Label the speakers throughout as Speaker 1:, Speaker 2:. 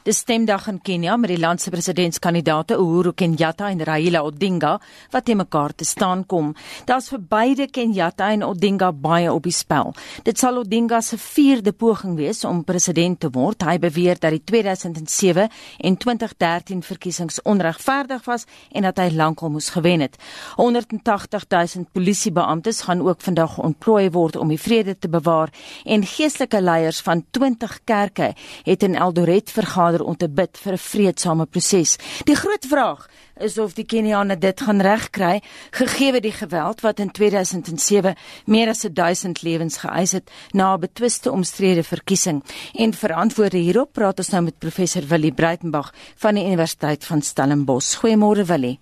Speaker 1: Dis stemdag in Kenia met die land se presidentskandidaate Uhuru Kenyatta en Raila Odinga wat te mekaar te staan kom. Daar's vir beide Kenyatta en Odinga baie op die spel. Dit sal Odinga se vierde poging wees om president te word. Hy beweer dat die 2007 en 2013 verkiesings onregverdig was en dat hy lankal moes gewen het. 180 000 polisiebeamptes gaan ook vandag ontplooi word om die vrede te bewaar en geestelike leiers van 20 kerke het in Eldoret vergader vergader om te bid vir 'n vredesame proses. Die groot vraag is of die Keniane dit gaan regkry gegee die geweld wat in 2007 meer as 1000 lewens geëis het na 'n betwiste omstrede verkiesing. En vir antwoorde hierop praat ons nou met professor Willie Breitenberg van die Universiteit van Stellenbosch. Goeiemôre Willie.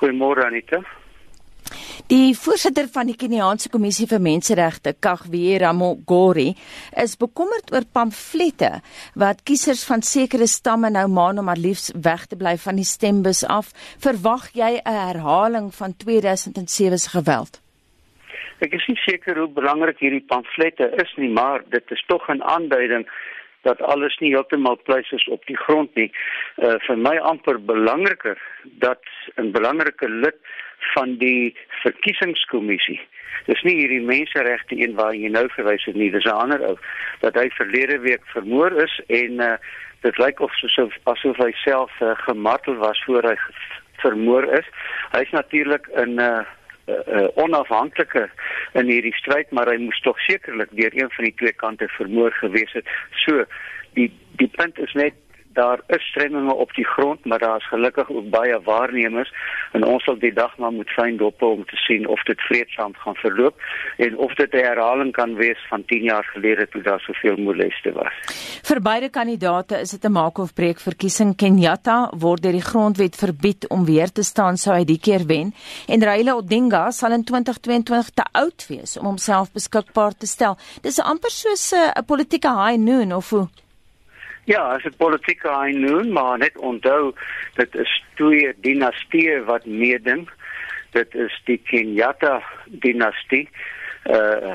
Speaker 2: Goeiemôre Anita.
Speaker 1: Die voorsitter van die Keniaanse Kommissie vir Menseregte, Kagwira Mogori, is bekommerd oor pamflette wat kiesers van sekere stamme nou maan om alliefs weg te bly van die stembus af. Verwag jy 'n herhaling van 2007 se geweld?
Speaker 2: Ek is nie seker hoe belangrik hierdie pamflette is nie, maar dit is tog 'n aanduiding dat alles nie heeltemal pleis is op die grond nie. Uh vir my amper belangriker dat 'n belangrike lid van die verkiesingskommissie. Dis nie hierdie menseregte een waar jy nou verwys het nie, dis 'n ander ou dat hy verlede week vermoor is en uh, dit lyk of soos asof hy self uh, gemartel was voor hy vermoor is. Hy's natuurlik in 'n uh, uh, uh, onafhanklike in hierdie stryd, maar hy moes tog sekerlik deur een van die twee kante vermoor gewees het. So die die punt is net daar is stremminge op die grond, maar daar is gelukkig ook baie waarnemers en ons sal die dag maar moet fyn dop om te sien of dit vreedsaam gaan verloop en of dit 'n herhaling kan wees van 10 jaar gelede toe daar soveel moleste was.
Speaker 1: Vir beide kandidate is dit 'n maak of breek verkiesing. Kenyatta word deur die grondwet verbied om weer te staan sou hy die keer wen en Raila Odinga sal in 2022 te oud wees om homself beskikbaar te stel. Dis amper soos 'n politieke high noon of hoe
Speaker 2: Ja, as dit politieke einoen, maar net onthou dit is twee dinastieë wat meeding. Dit is die Kenyatta dinastie. Uh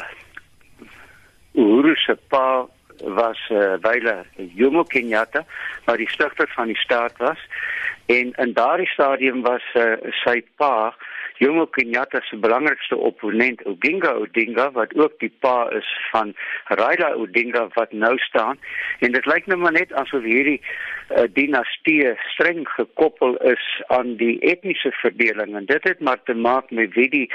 Speaker 2: Uhuru se pa was uh, wyle Jomo Kenyatta, wat die stigter van die staat was en in daardie stadium was uh, sy pa Jomo Kenyatta se belangrikste opponent Oginga Odinga wat ook die pa is van Raila Odinga wat nou staan. En dit lyk nou maar net asof hierdie uh, dinastie streng gekoppel is aan die etniese verdeling. En dit het maar te maak met wie die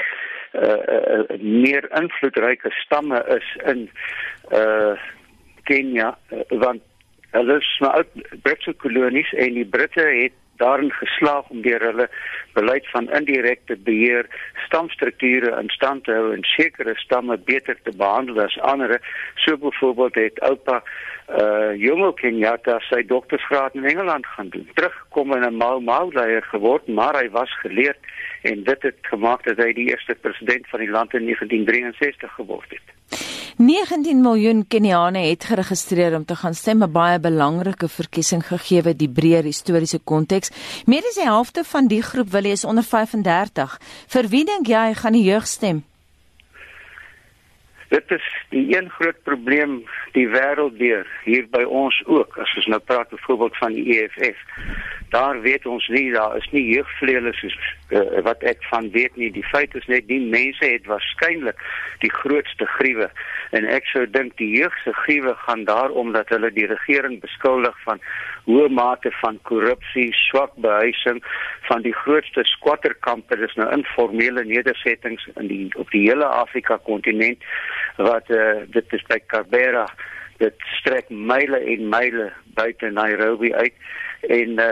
Speaker 2: uh, uh, meer invloedryke stamme is in uh, Kenia uh, want hulle is nou Britse kolonies en die Britte het daarin geslaag om deur hulle beleid van indirekte beheer stamstrukture in stand te hou en sekere stamme beter te behandel as ander. So byvoorbeeld het oupa uh Jomo Kenyatta sy doktorsgraad in Engeland gaan doen. Terugkom in 'n Mau Mau leier geword, maar hy was geleerd en dit het gemaak dat hy die eerste president van die land in 1963 geword het.
Speaker 1: 19 miljoen Keniane het geregistreer om te gaan stem, 'n baie belangrike verkiesing gegee die breër historiese konteks. Meer as die helfte van die groep wil is onder 35. Vir wie dink jy gaan die jeug stem?
Speaker 2: Dit is die een groot probleem die wêreld deur hier by ons ook as ons nou praat byvoorbeeld van die EFF daar weet ons nie daar is nie jeugvleule soos uh, wat ek van weet nie. Die feit is net die mense het waarskynlik die grootste gruwe en ek sou dink die jeug se gruwe gaan daarom dat hulle die regering beskuldig van hoë mate van korrupsie, swak behuising van die grootste squatterkampe. Dis nou informele nedersettings in die op die hele Afrika kontinent wat uh, dit is by Karbera dit strek myle en myle buite Nairobi uit en uh,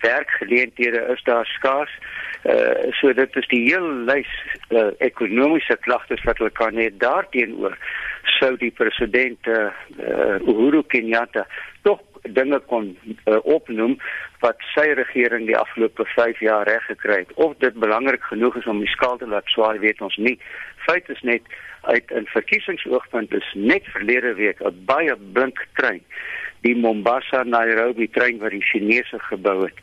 Speaker 2: werkgeleenthede is daar skaars. Uh so dit is die heel lys uh, ekonomiese klagtes wat hulle kan hê daarteenoor sou die president uh, uh, Uhuru Kenyatta tog dinge kon uh, opnoem wat sy regering die afgelope 5 jaar reg gekry het. Of dit belangrik genoeg is om die skaal te laat swaar, weet ons nie. Feit is net uit 'n verkiesingsoogpunt is net verlede week 'n baie blink trein die Mombasa Nairobi trein wat die Chinese gebou het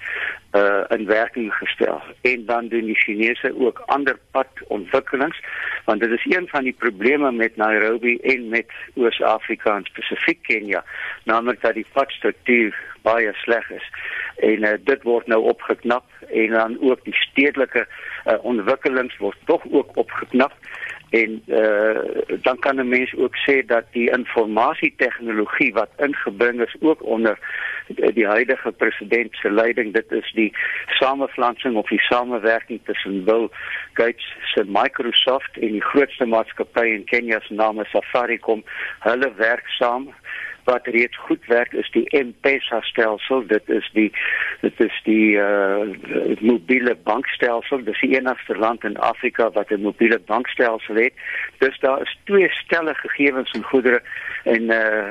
Speaker 2: uh in werking gestel en dan doen die Chinese ook ander padontwikkelings want dit is een van die probleme met Nairobi en met Oos-Afrika en spesifiek Kenia naamlik dat die padstruktuur baie sleg is. En uh, dit word nou opgeknap en dan ook die stedelike uh, ontwikkelings word tog ook opgeknap en uh, dan kan 'n mens ook sê dat die informasie-tegnologie wat ingebring is ook onder die huidige president se leiding. Dit is die samevlansing of die samewerking tussen Bill Gates se Microsoft en die grootste maatskappy in Kenia se naam is Safaricom. Hulle werk saam wat reeds goed werk is die M-Pesa stelsel. Dit is die dit is die uh mobiele bankstelsel. Dis die enigste land in Afrika wat 'n mobiele bankstelsel het. Dus daar is twee stelle gegevens en goedere en uh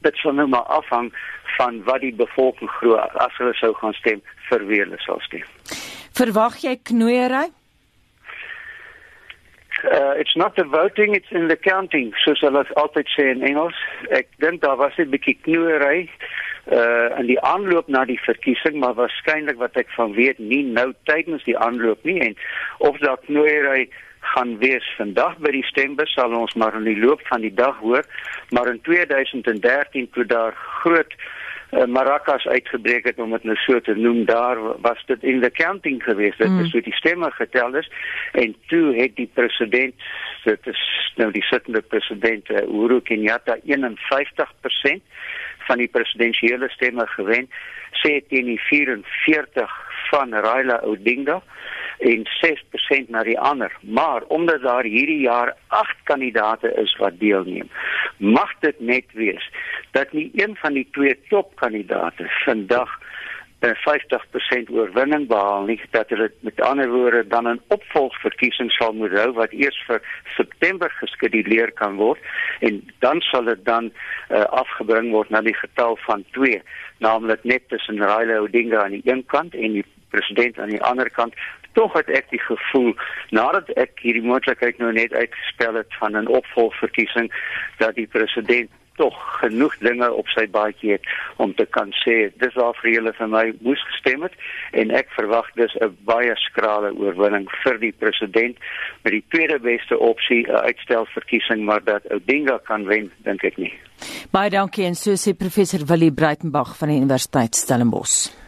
Speaker 2: dit sal nou maar afhang van wat die bevolking glo as hulle sou gaan stem vir wie hulle sal stem.
Speaker 1: Verwag jy knoeiery
Speaker 2: Uh, it's not the voting, it's in the counting, soos hulle altyd sê in Engels. Ek dink daar was 'n bietjie knoeiery uh in die aanloop na die verkiesing, maar waarskynlik wat ek van weet nie nou tydens die aanloop nie en of daar knoeiery gaan wees vandag by die stembus sal ons maar in die loop van die dag hoor, maar in 2013 toe daar groot uh, maracas uitgebreek het om dit nou so te noem daar was dit in the counting geweest dit mm. hoe die stemme getel is en toe het die president dit is nou die sittende president uh, Uhuru Kenyatta 51% van die presidensiële stemme gewen sê teen die 44 van Raila Odinga en 6% na die ander. Maar omdat daar hierdie jaar 8 kandidate is wat deelneem, mag dit net wees dat nie een van die twee topkandidate vandag 50% oorwinning behaal nie dat hulle met ander woorde dan 'n opvolgverkiesing sal moet hou wat eers vir September geskeduleer kan word en dan sal dit dan uh, afgebring word na die getal van 2 naamlik net tussen Raila Odinga aan die een kant en die president aan die ander kant. Tog het ek die gevoel nadat ek hierdie moontlikheid nou net uitgespel het van 'n opvolgverkiesing dat die president tog genoeg dinge op sy baadjie het om te kan sê dis al vir julle vir my moes gestem het. En ek verwag dis 'n baie skrale oorwinning vir die president met die tweede beste opsie 'n uitstelverkiesing maar dat Odinga kan wen dink ek nie.
Speaker 1: Baie dankie en so sê professor Willie Breitenberg van die Universiteit Stellenbosch